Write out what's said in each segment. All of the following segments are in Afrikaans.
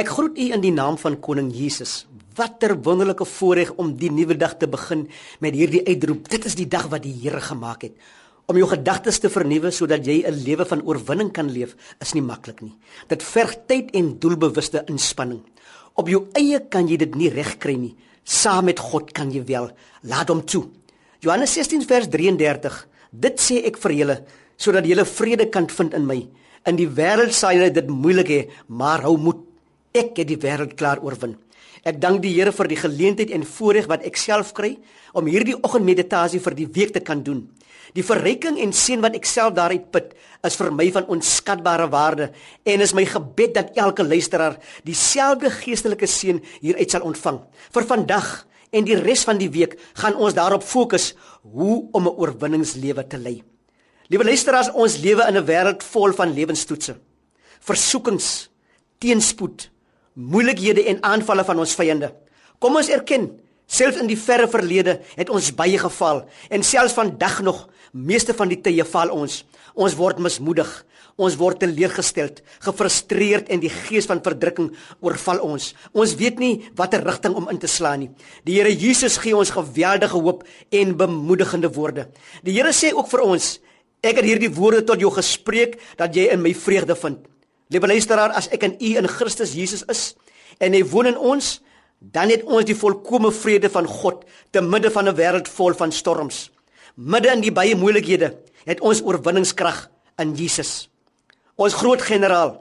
Ek groet u in die naam van koning Jesus. Watter wonderlike voorreg om die nuwe dag te begin met hierdie uitroep. Dit is die dag wat die Here gemaak het. Om jou gedagtes te vernuwe sodat jy 'n lewe van oorwinning kan leef, is nie maklik nie. Dit verg tyd en doelbewuste inspanning. Op jou eie kan jy dit nie regkry nie. Saam met God kan jy wel. Laat hom toe. Johannes 16 vers 33. Dit sê ek vir julle sodat julle vrede kan vind in my. In die wêreld sal julle dit moeilik hê, maar hou moed. Ek het die wêreld klaar oorwin. Ek dank die Here vir die geleentheid en voorreg wat ek self kry om hierdie oggendmeditasie vir die week te kan doen. Die verryking en seën wat ek self daaruit put, is vir my van onskatbare waarde en is my gebed dat elke luisteraar dieselfde geestelike seën hieruit sal ontvang. Vir vandag en die res van die week gaan ons daarop fokus hoe om 'n oorwinningslewe te lei. Liewe luisteraars, ons lewe in 'n wêreld vol van lewenstoetse, versoekings, teenspoed, moeilikhede en aanvalle van ons vyande. Kom ons erken, selfs in die verre verlede het ons baie geval en selfs vandag nog, meeste van die tye val ons. Ons word mismoedig, ons word teleurgestel, gefrustreerd en die gees van verdrukking oorval ons. Ons weet nie watter rigting om in te slaan nie. Die Here Jesus gee ons geweldige hoop en bemoedigende woorde. Die Here sê ook vir ons, ek het hierdie woorde tot jou gespreek dat jy in my vreugde vind. Liewe luisteraar, as ek in U in Christus Jesus is en hy woon in ons, dan het ons die volkomme vrede van God te midde van 'n wêreld vol van storms. Midde in die baie moeilikhede het ons oorwinningskrag in Jesus. Ons groot generaal,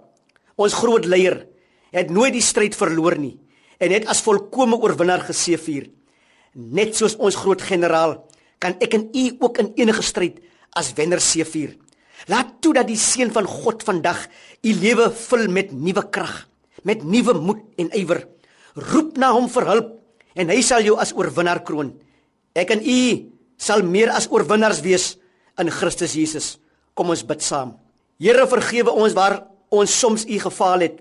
ons groot leier, het nooit die stryd verloor nie en het as volkomme oorwinnaar geseëvier. Net soos ons groot generaal, kan ek en u ook in enige stryd as wenner seëvier. Laat toe dat die seën van God vandag u lewe vul met nuwe krag, met nuwe moed en ywer. Roep na hom vir hulp en hy sal jou as oorwinnaar kroon. Ek en u sal meer as oorwinnaars wees in Christus Jesus. Kom ons bid saam. Here vergewe ons waar ons soms u gefaal het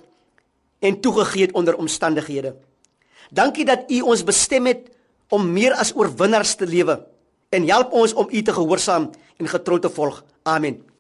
en toegegee het onder omstandighede. Dankie dat u ons bestem het om meer as oorwinnaars te lewe en help ons om u te gehoorsaam en getrou te volg. Amen.